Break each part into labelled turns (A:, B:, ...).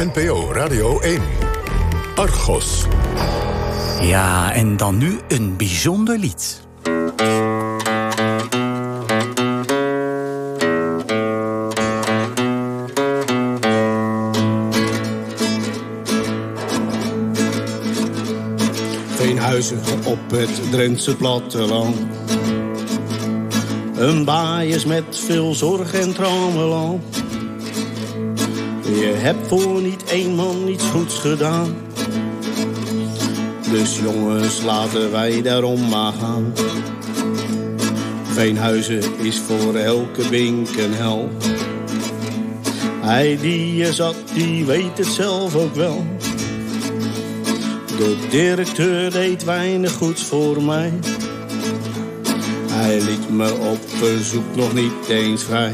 A: NPO Radio 1. Argos.
B: Ja, en dan nu een bijzonder lied.
C: Veenhuizen op het Drentse platteland. Een baaiers met veel zorg en trammeland. Je hebt voor niet één man iets goeds gedaan. Dus jongens, laten wij daarom maar gaan. Veenhuizen is voor elke bink een hel. Hij die er zat, die weet het zelf ook wel. De directeur deed weinig goeds voor mij. Hij liet me op verzoek nog niet eens vrij.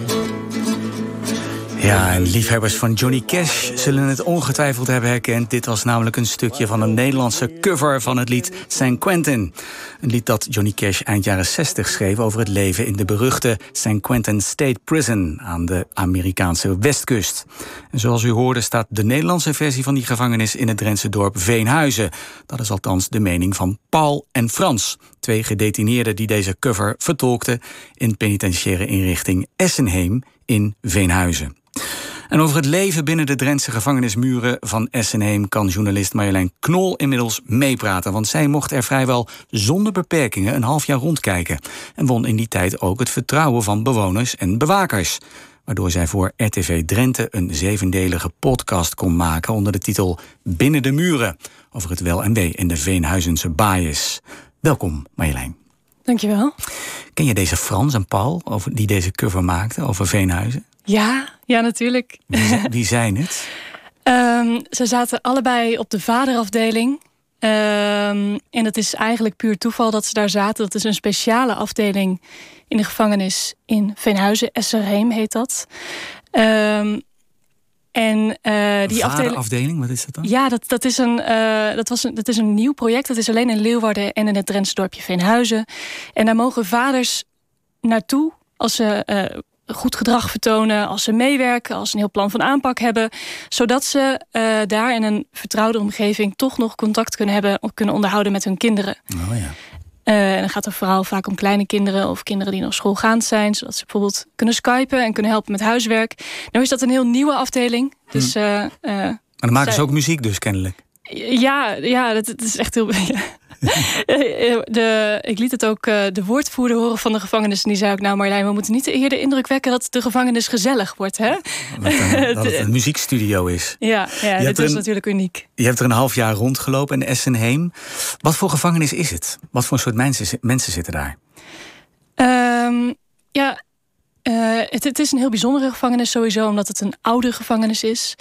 B: Ja, en liefhebbers van Johnny Cash zullen het ongetwijfeld hebben herkend. Dit was namelijk een stukje van een Nederlandse cover van het lied San Quentin. Een lied dat Johnny Cash eind jaren 60 schreef over het leven in de beruchte San Quentin State Prison aan de Amerikaanse westkust. En zoals u hoorde staat de Nederlandse versie van die gevangenis in het Drentse dorp Veenhuizen. Dat is althans de mening van Paul en Frans, twee gedetineerden die deze cover vertolkten in penitentiaire inrichting Essenheem in Veenhuizen. En over het leven binnen de Drentse gevangenismuren van Essenheem kan journalist Marjolein Knol inmiddels meepraten. Want zij mocht er vrijwel zonder beperkingen een half jaar rondkijken. En won in die tijd ook het vertrouwen van bewoners en bewakers. Waardoor zij voor RTV Drenthe een zevendelige podcast kon maken onder de titel Binnen de Muren. Over het wel en wee in de Veenhuizense baaiers. Welkom Marjolein.
D: Dankjewel.
B: Ken je deze Frans en Paul over, die deze cover maakten over Veenhuizen?
D: Ja, ja natuurlijk.
B: Wie, wie zijn het?
D: um, ze zaten allebei op de vaderafdeling. Um, en het is eigenlijk puur toeval dat ze daar zaten. Dat is een speciale afdeling in de gevangenis in Veenhuizen. Esserheem heet dat. Um, en uh, die
B: afdeling, afdeling, wat is dat dan?
D: Ja, dat, dat, is een, uh, dat, was een, dat is een nieuw project. Dat is alleen in Leeuwarden en in het Drentse dorpje Veenhuizen. En daar mogen vaders naartoe als ze uh, goed gedrag vertonen, als ze meewerken, als ze een heel plan van aanpak hebben, zodat ze uh, daar in een vertrouwde omgeving toch nog contact kunnen hebben, kunnen onderhouden met hun kinderen.
B: Oh ja.
D: Uh, en dan gaat het vooral vaak om kleine kinderen of kinderen die nog schoolgaand zijn, zodat ze bijvoorbeeld kunnen skypen en kunnen helpen met huiswerk. Nou is dat een heel nieuwe afdeling. Dus, hm. uh,
B: maar dan maken ze ook muziek dus kennelijk.
D: Ja, ja dat, dat is echt heel. de, ik liet het ook uh, de woordvoerder horen van de gevangenis. En die zei ook, nou Marjolein, we moeten niet eerder de indruk wekken... dat de gevangenis gezellig wordt, hè?
B: Dat, een, dat het een muziekstudio is.
D: Ja, ja dit is een, natuurlijk uniek.
B: Je hebt er een half jaar rondgelopen in Essenheem. Wat voor gevangenis is het? Wat voor soort mensen, mensen zitten daar?
D: Um, ja, uh, het, het, is een heel bijzondere gevangenis sowieso, omdat het een oude gevangenis is.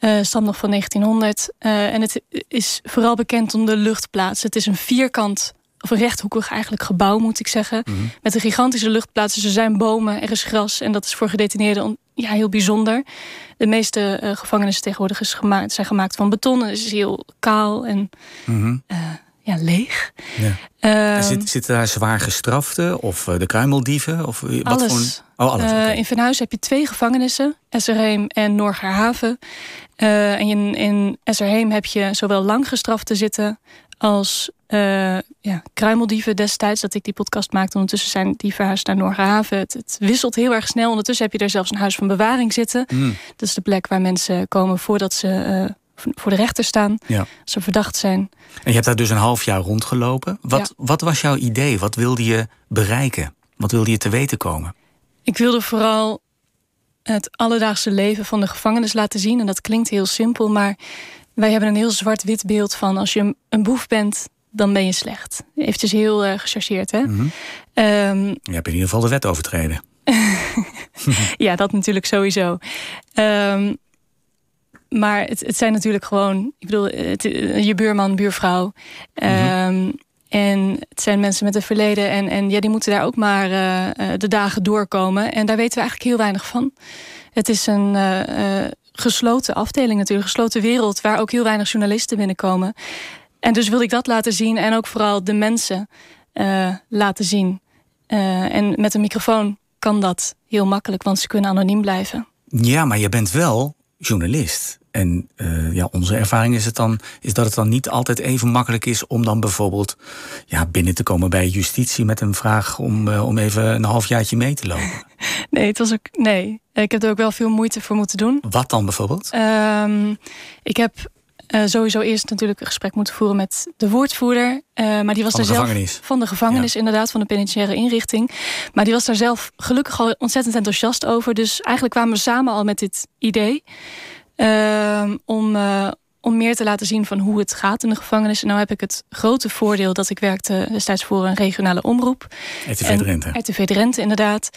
D: Uh, stamt nog van 1900. Uh, en het is vooral bekend om de luchtplaats. Het is een vierkant, of een rechthoekig eigenlijk gebouw, moet ik zeggen. Mm -hmm. Met een gigantische luchtplaats. Dus er zijn bomen, er is gras. En dat is voor gedetineerden ja, heel bijzonder. De meeste gevangenissen tegenwoordig is gemaakt, zijn gemaakt van beton. Het is heel kaal en mm -hmm. Ja, leeg.
B: Ja. Um, zit, zitten daar zwaar gestraften of de kruimeldieven? Of wat
D: alles.
B: Voor... Oh, alles.
D: Uh, okay. In Venhuis heb je twee gevangenissen, Esserheem en Noorgerhaven. Uh, en in, in Esserheem heb je zowel langgestrafte zitten als uh, ja, kruimeldieven destijds. Dat ik die podcast maakte. Ondertussen zijn die verhuisd naar Noorgerhaven. Het, het, wisselt heel erg snel. Ondertussen heb je er zelfs een huis van bewaring zitten. Mm. Dat is de plek waar mensen komen voordat ze voor de rechter staan.
B: Ja.
D: Als ze verdacht zijn.
B: En je hebt daar dus een half jaar rondgelopen. Wat, ja. wat was jouw idee? Wat wilde je bereiken? Wat wilde je te weten komen?
D: Ik wilde vooral het alledaagse leven van de gevangenis laten zien. En dat klinkt heel simpel, maar wij hebben een heel zwart-wit beeld van als je een boef bent, dan ben je slecht. Eventjes heel uh, gechargeerd, hè?
B: Mm -hmm. um, je hebt in ieder geval de wet overtreden.
D: ja, dat natuurlijk sowieso. Um, maar het, het, zijn natuurlijk gewoon, ik bedoel, het, je buurman, buurvrouw. Um, en het zijn mensen met een verleden. En, en ja, die moeten daar ook maar uh, de dagen doorkomen. En daar weten we eigenlijk heel weinig van. Het is een gesloten afdeling natuurlijk. Een gesloten wereld waar ook heel weinig journalisten binnenkomen. En dus wilde ik dat laten zien. En ook vooral de mensen laten zien. en met een microfoon kan dat heel makkelijk. Want ze kunnen anoniem blijven.
B: Ja, maar je bent wel journalist. En uh, ja, onze ervaring is, het dan, is dat het dan niet altijd even makkelijk is om dan bijvoorbeeld ja, binnen te komen bij justitie met een vraag om, uh, om even een halfjaartje mee te lopen.
D: Nee, het was ook. Nee, ik heb er ook wel veel moeite voor moeten doen.
B: Wat dan bijvoorbeeld?
D: Um, ik heb uh, sowieso eerst natuurlijk een gesprek moeten voeren met de woordvoerder. Uh, maar die was
B: van de
D: zelf
B: gevangenis.
D: van de gevangenis, ja. inderdaad, van de penitentiaire inrichting. Maar die was daar zelf gelukkig al ontzettend enthousiast over. Dus eigenlijk kwamen we samen al met dit idee. Uh, om, om meer te laten zien van hoe het gaat in de gevangenis. En nou heb ik het grote voordeel dat ik werkte destijds voor een regionale omroep.
B: RTV Drenthe.
D: RTV Drenthe, inderdaad.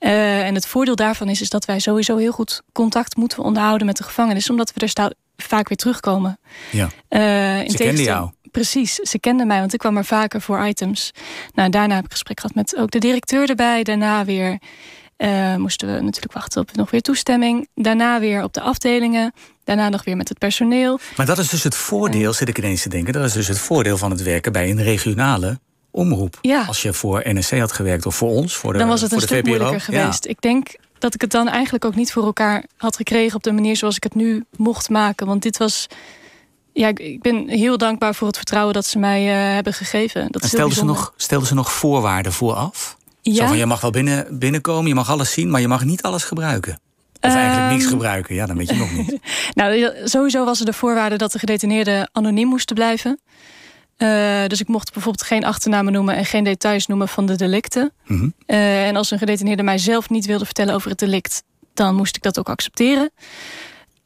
D: Uh, en het voordeel daarvan is, is dat wij sowieso heel goed contact moeten onderhouden met de gevangenis. Omdat we er vaak weer terugkomen.
B: Ja.
D: Uh, in
B: Ze kenden jou.
D: Precies, ze kenden mij, want ik kwam er vaker voor items. Nou, daarna heb ik gesprek gehad met ook de directeur erbij. Daarna weer uh, moesten we natuurlijk wachten op nog weer toestemming. Daarna weer op de afdelingen. Daarna nog weer met het personeel.
B: Maar dat is dus het voordeel, zit ik ineens te denken. Dat is dus het voordeel van het werken bij een regionale omroep.
D: Ja.
B: Als je voor NSC had gewerkt of voor ons, voor de
D: Dan was het een stuk
B: VPRO.
D: moeilijker
B: Ja.
D: geweest. Ik denk dat ik het dan eigenlijk ook niet voor elkaar had gekregen op de manier zoals ik het nu mocht maken. Want dit was. Ja, ik- ben heel dankbaar voor het vertrouwen dat ze mij eh, hebben gegeven. Dat
B: stelden ze, nog, stelden ze nog voorwaarden vooraf? Zo
D: Ja,
B: van, je mag wel binnen, binnenkomen, je mag alles zien, maar je mag niet alles gebruiken. Of eigenlijk niks
D: Ehm.
B: gebruiken, ja, dan weet je nog niet.
D: nou, sowieso was er de voorwaarde dat de gedetineerden anoniem moesten blijven. Eh, dus ik mocht bijvoorbeeld geen achternamen noemen en geen details noemen van de delicten.
B: Mhm.
D: Eh, en als een gedetineerde mij zelf niet wilde vertellen over het delict, dan moest ik dat ook accepteren.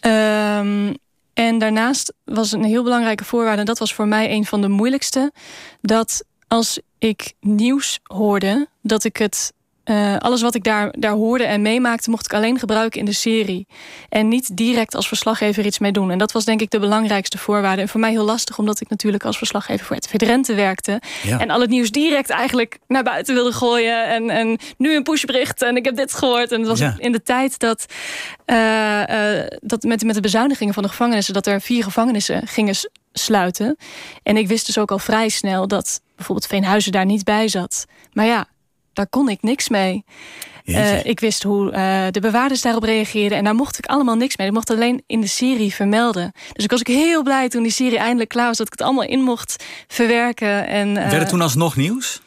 D: Ehm, en daarnaast was een heel belangrijke voorwaarde, en dat was voor mij een van de moeilijkste, dat als ik nieuws hoorde, dat ik het. eh, alles wat ik daar, daar hoorde en meemaakte, mocht ik alleen gebruiken in de serie. En niet direct als verslaggever iets mee doen. En dat was denk ik de belangrijkste voorwaarde. En voor mij heel lastig, omdat ik natuurlijk als verslaggever voor het Drenthe werkte.
B: Ja.
D: En al het nieuws direct eigenlijk naar buiten wilde gooien. En, en nu een pushbericht en ik heb dit gehoord. En het was
B: Ja.
D: in de tijd dat, eh, eh, dat met, met de bezuinigingen van de gevangenissen... dat er vier gevangenissen gingen sluiten. En ik wist dus ook al vrij snel dat bijvoorbeeld Veenhuizen daar niet bij zat. Maar ja, daar kon ik niks mee. Eh, ik wist hoe eh, de bewaarders daarop reageerden. En daar mocht ik allemaal niks mee. Ik mocht alleen in de serie vermelden. Dus ik was ook heel blij toen die serie eindelijk klaar was... dat ik het allemaal in mocht verwerken. En,
B: Werd het toen alsnog nieuws?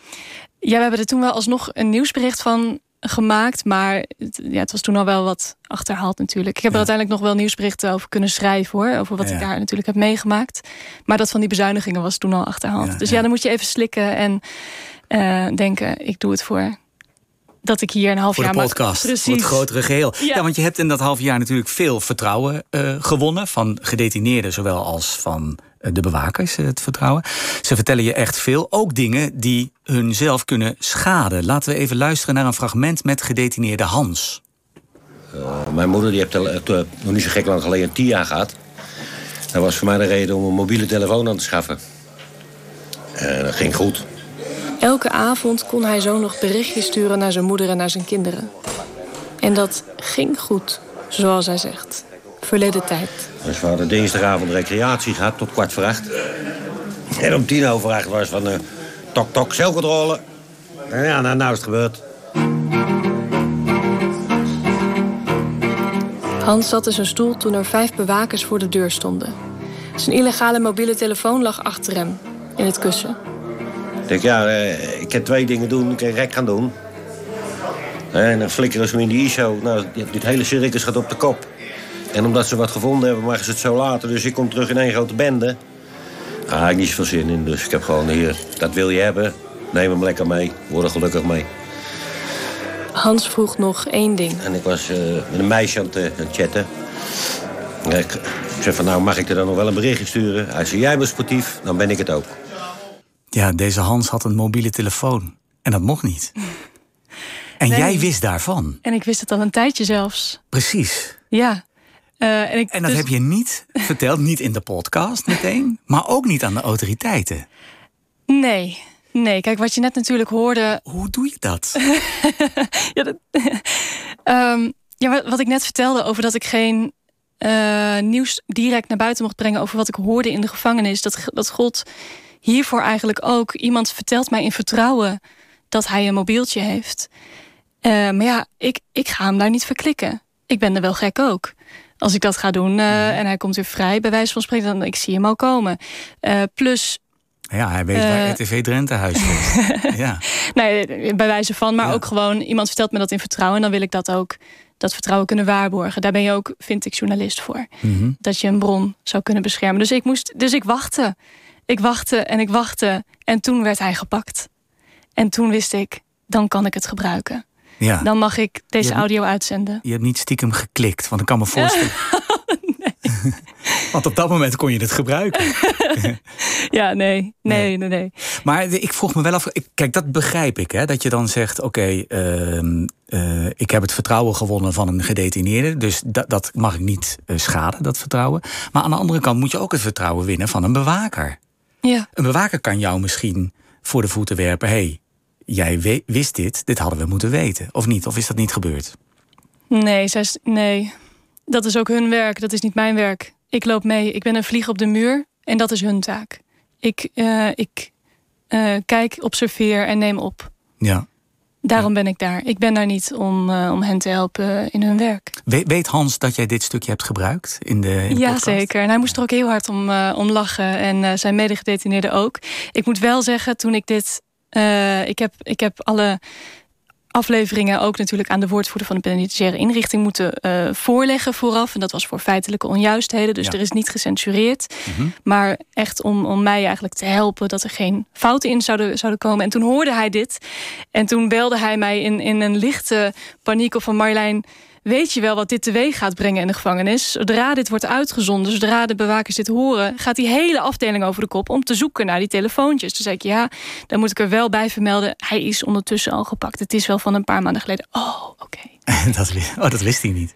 D: ja, we hebben er toen wel alsnog een nieuwsbericht van gemaakt. Maar het, ja, het was toen al wel wat achterhaald natuurlijk. Ik heb er uiteindelijk nog wel nieuwsberichten over kunnen schrijven hoor. Over wat
B: Ja,
D: ik daar natuurlijk heb meegemaakt. Maar dat van die bezuinigingen was toen al achterhaald. Dus
B: ja.
D: dan moet je even slikken en eh, denken, ik doe het voor dat ik hier een half
B: Voor de
D: jaar mag-
B: podcast,
D: Precies.
B: voor het grotere geheel. Ja.
D: Ja.
B: want je hebt in dat half jaar natuurlijk veel vertrouwen eh, gewonnen... van gedetineerden, zowel als van de bewakers, eh, het vertrouwen. Ze vertellen je echt veel, ook dingen die hun zelf kunnen schaden. Laten we even luisteren naar een fragment met gedetineerde Hans.
E: Mijn moeder die heeft eh, nog niet zo gek lang geleden een TIA gehad. Dat was voor mij de reden om een mobiele telefoon aan te schaffen. En dat ging goed.
D: Elke avond kon hij zo nog berichtjes sturen naar zijn moeder en naar zijn kinderen. En dat ging goed, zoals hij zegt. Verleden tijd.
E: Dus we hadden dinsdagavond recreatie gehad tot kwart voor acht. En om tien over acht was van eh tok tok celcontrole. En ja, nou, nou is het gebeurd.
D: Hans zat in zijn stoel toen er vijf bewakers voor de deur stonden. Zijn illegale mobiele telefoon lag achter hem, in het kussen.
E: Ik denk, ja, eh, ik kan twee dingen doen. Ik kan rek gaan doen. En dan flikkeren ze me in die ISO. Nou, dit hele circus gaat op de kop. En omdat ze wat gevonden hebben, maken ze het zo later. Dus ik kom terug in één grote bende. Ah, ik heb niet zoveel zin in. Dus ik heb gewoon hier, dat wil je hebben. Neem hem lekker mee. Word er gelukkig mee.
D: Hans vroeg nog één ding.
E: En ik was eh, met een meisje aan het, eh, aan het chatten. Ik, ik zei van, nou, mag ik er dan nog wel een berichtje sturen? Hij zei, jij bent sportief, dan ben ik het ook.
B: Ja, deze Hans had een mobiele telefoon. En dat mocht niet. En
D: Nee.
B: jij wist daarvan.
D: En ik wist het al een tijdje zelfs.
B: Precies.
D: Ja. Eh, en, ik,
B: En dat
D: dus-
B: heb je niet verteld, niet in de podcast meteen, maar ook niet aan de autoriteiten.
D: Nee. Nee, kijk, wat je net natuurlijk hoorde...
B: Hoe doe je dat?
D: Ja, dat- Ehm, ja, wat, ik net vertelde over dat ik geen eh, nieuws direct naar buiten mocht brengen over wat ik hoorde in de gevangenis, dat, dat gold hiervoor eigenlijk ook. Iemand vertelt mij in vertrouwen dat hij een mobieltje heeft. Eh, maar ja, ik, ik ga hem daar niet verklikken. Ik ben er wel gek ook. Als ik dat ga doen uh, en hij komt weer vrij, bij wijze van spreken, dan ik zie hem al komen. Uh, plus
B: ja, hij weet waar uh, RTV Drenthe huis is. ja.
D: Nee, bij wijze van, maar ja. ook gewoon iemand vertelt me dat in vertrouwen. En dan wil ik dat ook, dat vertrouwen kunnen waarborgen. Daar ben je ook, vind ik, journalist voor. Mm -hmm. Dat je een bron zou kunnen beschermen. Dus ik moest, dus ik wachtte. Ik wachtte en ik wachtte. En toen werd hij gepakt. En toen wist ik, dan kan ik het gebruiken. Ja. Dan mag ik deze
B: hebt,
D: audio uitzenden.
B: Je hebt niet stiekem geklikt, want ik kan me voorstellen. nee. want op dat moment kon je het gebruiken.
D: ja, nee. Nee, nee, nee.
B: Maar ik vroeg me wel af. Kijk, dat begrijp ik. Hè, dat je dan zegt: Oké, okay, uh, uh, ik heb het vertrouwen gewonnen van een gedetineerde. Dus dat, dat mag ik niet uh, schaden, dat vertrouwen. Maar aan de andere kant moet je ook het vertrouwen winnen van een bewaker.
D: Ja.
B: Een bewaker kan jou misschien voor de voeten werpen. hey, jij wist dit, dit hadden we moeten weten. Of niet? Of is dat niet gebeurd?
D: Nee, zij, nee. dat is ook hun werk. Dat is niet mijn werk. Ik loop mee. Ik ben een vlieg op de muur. En dat is hun taak. Ik, uh, ik uh, kijk, observeer en neem op.
B: Ja.
D: Daarom ben ik daar. Ik ben daar niet om, uh, om hen te helpen in hun werk.
B: We, weet Hans dat jij dit stukje hebt gebruikt in de, in de
D: Ja,
B: podcast?
D: zeker. En hij moest er ook heel hard om, om lachen. En zijn medegedetineerden ook. Ik moet wel zeggen, toen ik dit uh, ik, heb, ik heb alle afleveringen ook natuurlijk aan de woordvoerder van de penitentiaire inrichting moeten uh, voorleggen vooraf. En dat was voor feitelijke onjuistheden. Dus ja. er is niet gecensureerd. Mm -hmm. Maar echt om, om mij eigenlijk te helpen dat er geen fouten in zouden, zouden komen. En toen hoorde hij dit. En toen belde hij mij in, in een lichte paniek of van Marjolein weet je wel wat dit teweeg gaat brengen in de gevangenis. Zodra dit wordt uitgezonden, zodra de bewakers dit horen... gaat die hele afdeling over de kop om te zoeken naar die telefoontjes. Toen zei ik, ja, dan moet ik er wel bij vermelden... hij is ondertussen al gepakt. Het is wel van een paar maanden geleden. Oh, oké.
B: Okay. dat, oh, dat wist hij niet.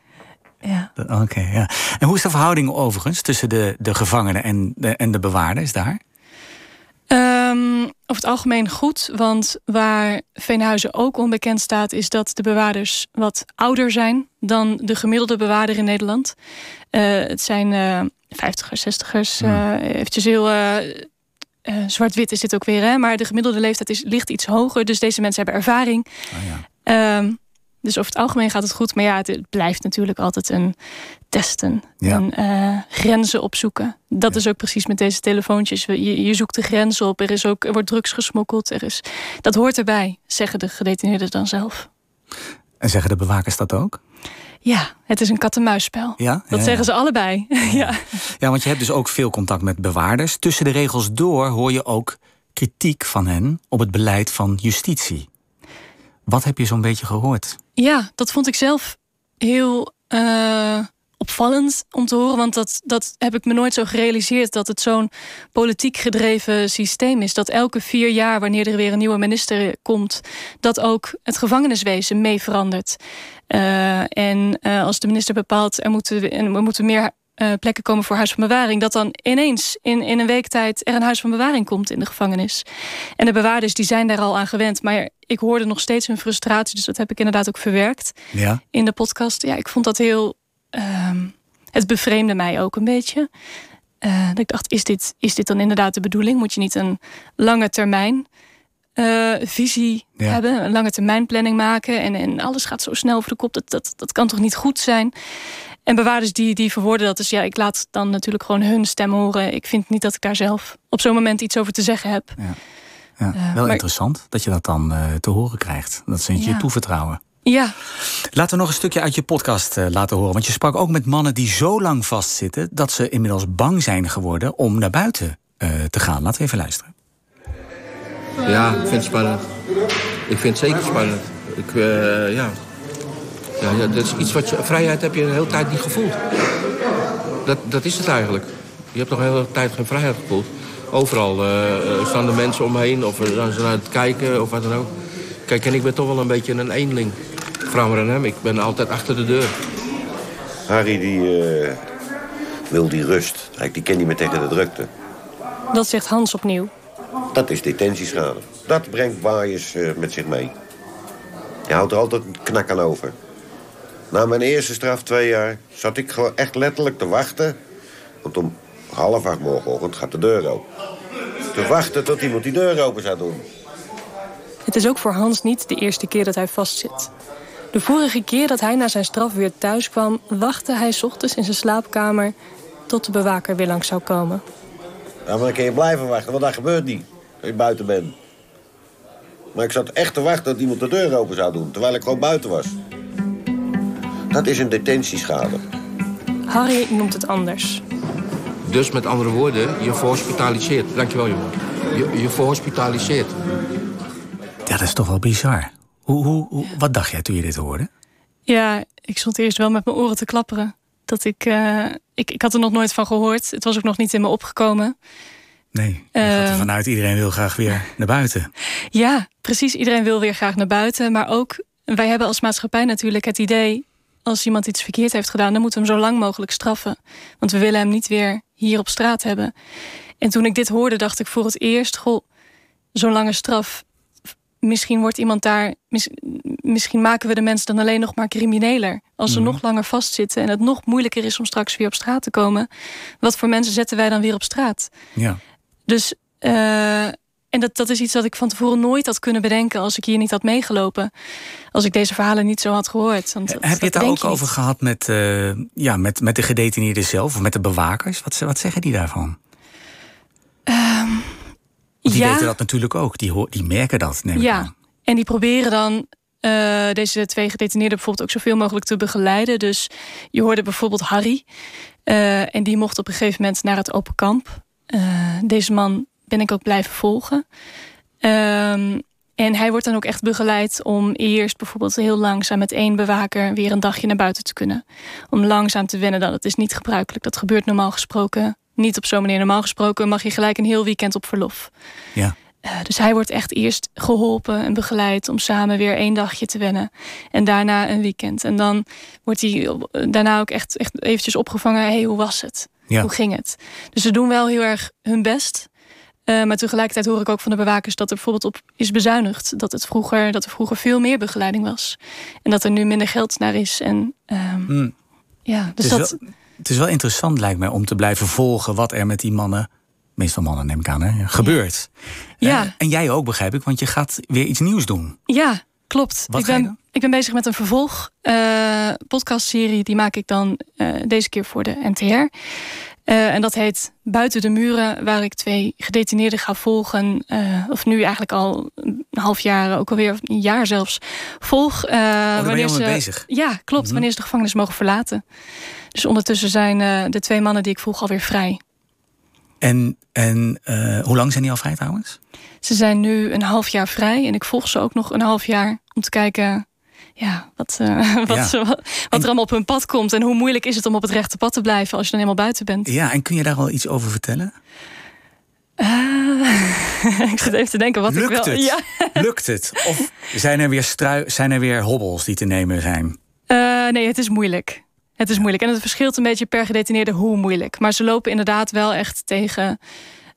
D: Ja.
B: Oké, okay, ja. En hoe is de verhouding overigens tussen de, de gevangenen en de, en de bewaarders daar?
D: Um, over het algemeen goed, want waar Veenhuizen ook onbekend staat... is dat de bewaarders wat ouder zijn dan de gemiddelde bewaarder in Nederland. Uh, het zijn uh, 50ers, 60ers, uh, eventjes heel... Uh, zwart-wit is dit ook weer, hè? maar de gemiddelde leeftijd is, ligt iets hoger. Dus deze mensen hebben ervaring.
B: Oh ja.
D: um, dus over het algemeen gaat het goed. Maar ja, het blijft natuurlijk altijd een testen.
B: Ja.
D: En uh, grenzen opzoeken. Dat
B: Ja.
D: is ook precies met deze telefoontjes. Je, je zoekt de grenzen op. Er, is ook, er wordt drugs gesmokkeld. Er is, dat hoort erbij, zeggen de gedetineerden dan zelf.
B: En zeggen de bewakers dat ook?
D: Ja, het is een kat-en-muisspel.
B: Ja?
D: Dat
B: Ja,
D: zeggen ze allebei. ja.
B: Ja, want je hebt dus ook veel contact met bewaarders. Tussen de regels door hoor je ook kritiek van hen op het beleid van justitie. Wat heb je zo'n beetje gehoord?
D: Ja, dat vond ik zelf heel uh, opvallend om te horen. Want dat, dat heb ik me nooit zo gerealiseerd. Dat het zo'n politiek gedreven systeem is. Dat elke vier jaar, wanneer er weer een nieuwe minister komt... dat ook het gevangeniswezen mee verandert. Uh, en uh, als de minister bepaalt... er moeten, er moeten meer uh, plekken komen voor huis van bewaring... dat dan ineens in, in een week tijd er een huis van bewaring komt in de gevangenis. En de bewaarders die zijn daar al aan gewend. Maar ik hoorde nog steeds hun frustratie. Dus dat heb ik inderdaad ook verwerkt
B: Ja?
D: in de podcast. Ja, ik vond dat heel... Uh, het bevreemde mij ook een beetje. Uh, dat ik dacht, is dit, is dit dan inderdaad de bedoeling? Moet je niet een lange termijn uh, visie
B: Ja.
D: hebben? Een lange termijn planning maken? En, en alles gaat zo snel over de kop. Dat, dat, dat kan toch niet goed zijn? En bewaarders die, die verwoorden dat. Dus ja, ik laat dan natuurlijk gewoon hun stem horen. Ik vind niet dat ik daar zelf op zo'n moment iets over te zeggen heb.
B: Ja. Ja,
D: Uh,
B: wel
D: maar-
B: interessant dat je dat dan eh, te horen krijgt. Dat ze het je
D: Ja.
B: toevertrouwen.
D: Ja,
B: Laten we nog een stukje uit je podcast eh, laten horen. Want je sprak ook met mannen die zo lang vastzitten... dat ze inmiddels bang zijn geworden om naar buiten eh, te gaan. Laten we even luisteren.
F: Ja, ik vind het spannend. Ik vind het zeker spannend. Ik, eh, ja. Ja, ja, dat is iets wat je, vrijheid heb je de hele tijd niet gevoeld. Dat, dat is het eigenlijk. Je hebt nog een hele tijd geen vrijheid gevoeld. Overal eh, staan er mensen omheen of dan ze naar het kijken of wat dan ook. Kijk, en ik ben toch wel een beetje een eenling. Aan hem, ik ben altijd achter de deur.
E: Harry die eh, wil die rust. Die ken niet meer tegen de drukte.
D: dat zegt Hans opnieuw.
E: Dat is detentieschade. Dat brengt waaiers eh, met zich mee. Je houdt er altijd een knak aan over. Na mijn eerste straf, twee jaar, zat ik gewoon echt letterlijk te wachten. Want om half acht morgenochtend gaat de deur open. Te wachten tot iemand die deur open zou doen.
D: Het is ook voor Hans niet de eerste keer dat hij vastzit. De vorige keer dat hij na zijn straf weer thuis kwam... wachtte hij 's ochtends in zijn slaapkamer tot de bewaker weer langs zou komen.
E: Ja, maar dan kun je blijven wachten, want dat gebeurt niet. Als je buiten bent. Maar ik zat echt te wachten dat iemand de deur open zou doen... terwijl ik gewoon buiten was. Dat is een detentieschade.
D: Harry noemt het anders.
F: Dus met andere woorden, je verhospitaliseert. Dankjewel, jongen. Je, je verhospitaliseert.
B: Ja, dat is toch wel bizar. Hoe, hoe, hoe- wat dacht jij toen je dit hoorde?
D: Ja, ik stond eerst wel met mijn oren te klapperen. Dat ik, eh, ik, ik had er nog nooit van gehoord. Het was ook nog niet in me opgekomen.
B: Nee, je gaat er
D: Eh.
B: vanuit iedereen wil graag weer naar buiten.
D: Ja, precies. Iedereen wil weer graag naar buiten. Maar ook, wij hebben als maatschappij natuurlijk het idee... als iemand iets verkeerd heeft gedaan... dan moeten we hem zo lang mogelijk straffen. Want we willen hem niet weer hier op straat hebben. En toen ik dit hoorde, dacht ik voor het eerst... goh, zo'n lange straf... Misschien wordt iemand daar. mis- misschien maken we de mensen dan alleen nog maar crimineler. Als ze
B: Mhm.
D: nog langer vastzitten en het nog moeilijker is om straks weer op straat te komen. Wat voor mensen zetten wij dan weer op straat?
B: Ja.
D: Dus, eh, en dat, dat is iets wat ik van tevoren nooit had kunnen bedenken als ik hier niet had meegelopen. Als ik deze verhalen niet zo had gehoord. Want dat-
B: Heb je het daar ook
D: je
B: over
D: niet.
B: gehad met, eh, ja, met, met de gedetineerden zelf of met de bewakers? Wat, wat zeggen die daarvan? Want die
D: ja,
B: weten dat natuurlijk ook. Die, die merken dat, neem
D: ja.
B: aan.
D: En die proberen dan eh, deze twee gedetineerden bijvoorbeeld ook zoveel mogelijk te begeleiden. Dus je hoorde bijvoorbeeld Harry. eh, en die mocht op een gegeven moment naar het open kamp. Deze man ben ik ook blijven volgen. Ehm, en hij wordt dan ook echt begeleid om eerst bijvoorbeeld heel langzaam met één bewaker weer een dagje naar buiten te kunnen. Om langzaam te wennen dat het is niet gebruikelijk. Dat gebeurt normaal gesproken niet op zo'n manier. Normaal gesproken mag je gelijk een heel weekend op verlof.
B: Ja.
D: Eh, dus hij wordt echt eerst geholpen en begeleid om samen weer één dagje te wennen. En daarna een weekend. En dan wordt hij daarna ook echt, echt eventjes opgevangen. hey, hoe was het?
B: Ja.
D: Hoe ging het? Dus ze doen wel heel erg hun best. Eh, maar tegelijkertijd hoor ik ook van de bewakers dat er bijvoorbeeld op is bezuinigd. Dat, het vroeger, dat er vroeger veel meer begeleiding was. En dat er nu minder geld naar is. En ehm,
B: Mm.
D: ja, dus
B: het, is
D: dat.
B: wel, het is wel interessant, lijkt mij, om te blijven volgen wat er met die mannen, meestal mannen neem ik aan, hè, gebeurt.
D: Ja.
B: Eh, en jij ook, begrijp ik, want je gaat weer iets nieuws doen.
D: Ja, klopt.
B: Wat
D: ik, ben, ik ben bezig met een vervolg eh, podcastserie. Die maak ik dan deze keer voor de NTR. Eh, en dat heet Buiten de Muren, waar ik twee gedetineerden ga volgen. eh, of nu eigenlijk al een half jaar, ook alweer een jaar zelfs, volg.
B: Oh, daar je
D: wanneer
B: al mee
D: ze,
B: bezig.
D: Ja, klopt.
B: Mhm.
D: Wanneer ze de gevangenis mogen verlaten. Dus ondertussen zijn de twee mannen die ik volg alweer vrij.
B: En, en hoe lang zijn die al vrij trouwens?
D: Ze zijn nu een half jaar vrij en ik volg ze ook nog een half jaar om te kijken ja, wat, eh, wat,
B: Ja.
D: wat, wat er allemaal op hun pad komt. En hoe moeilijk is het om op het rechte pad te blijven als je dan helemaal buiten bent.
B: Ja, en kun je daar al iets over vertellen?
D: Eh, ik zit even te denken wat
B: Lukt
D: ik wel.
B: het?
D: Ja.
B: Lukt het? Of zijn er weer, strui, zijn er weer hobbels die te nemen zijn?
D: Eh, nee, het is moeilijk. Het is moeilijk. En het verschilt een beetje per gedetineerde hoe moeilijk. Maar ze lopen inderdaad wel echt tegen.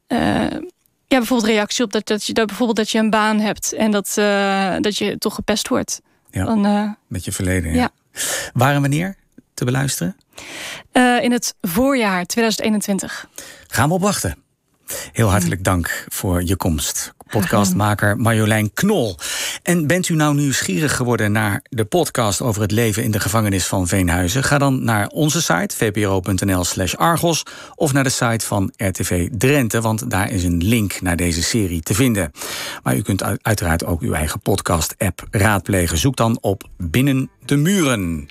D: ja, bijvoorbeeld reactie op dat, dat, je, dat, bijvoorbeeld dat je een baan hebt en dat, dat je toch gepest wordt.
B: Ja.
D: Dan, eh,
B: Met je verleden, ja.
D: Ja.
B: Waar en wanneer te beluisteren?
D: eh, in het voorjaar 2021.
B: Gaan we op wachten. Heel hartelijk dank voor je komst. Podcastmaker Marjolein Knol. En bent u nou nieuwsgierig geworden naar de podcast over het leven in de gevangenis van Veenhuizen? Ga dan naar onze site vpro.nl/slash Argos of naar de site van RTV Drenthe, want daar is een link naar deze serie te vinden. Maar u kunt uit- uiteraard ook uw eigen podcast-app raadplegen. Zoek dan op Binnen de Muren.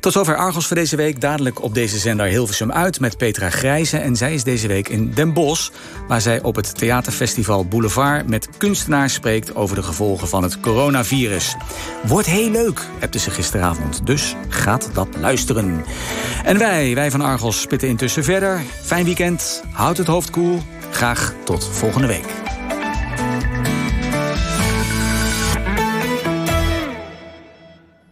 B: Tot zover Argos voor deze week. Dadelijk op deze zender Hilversum uit met Petra Grijze. En zij is deze week in Den Bosch, waar zij op het theaterfestival Boulevard met kunstenaars spreekt over de gevolgen van het coronavirus. Wordt heel leuk, hebte ze gisteravond. Dus gaat dat luisteren. En wij, wij van Argos, spitten intussen verder. Fijn weekend, houd het hoofd koel. Graag tot volgende week.